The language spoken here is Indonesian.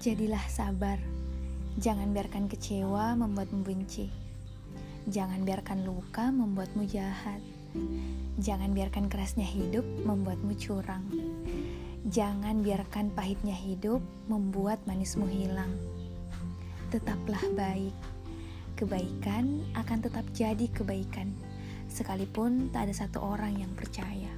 Jadilah sabar. Jangan biarkan kecewa membuatmu benci. Jangan biarkan luka membuatmu jahat. Jangan biarkan kerasnya hidup membuatmu curang. Jangan biarkan pahitnya hidup membuat manismu hilang. Tetaplah baik. Kebaikan akan tetap jadi kebaikan, sekalipun tak ada satu orang yang percaya.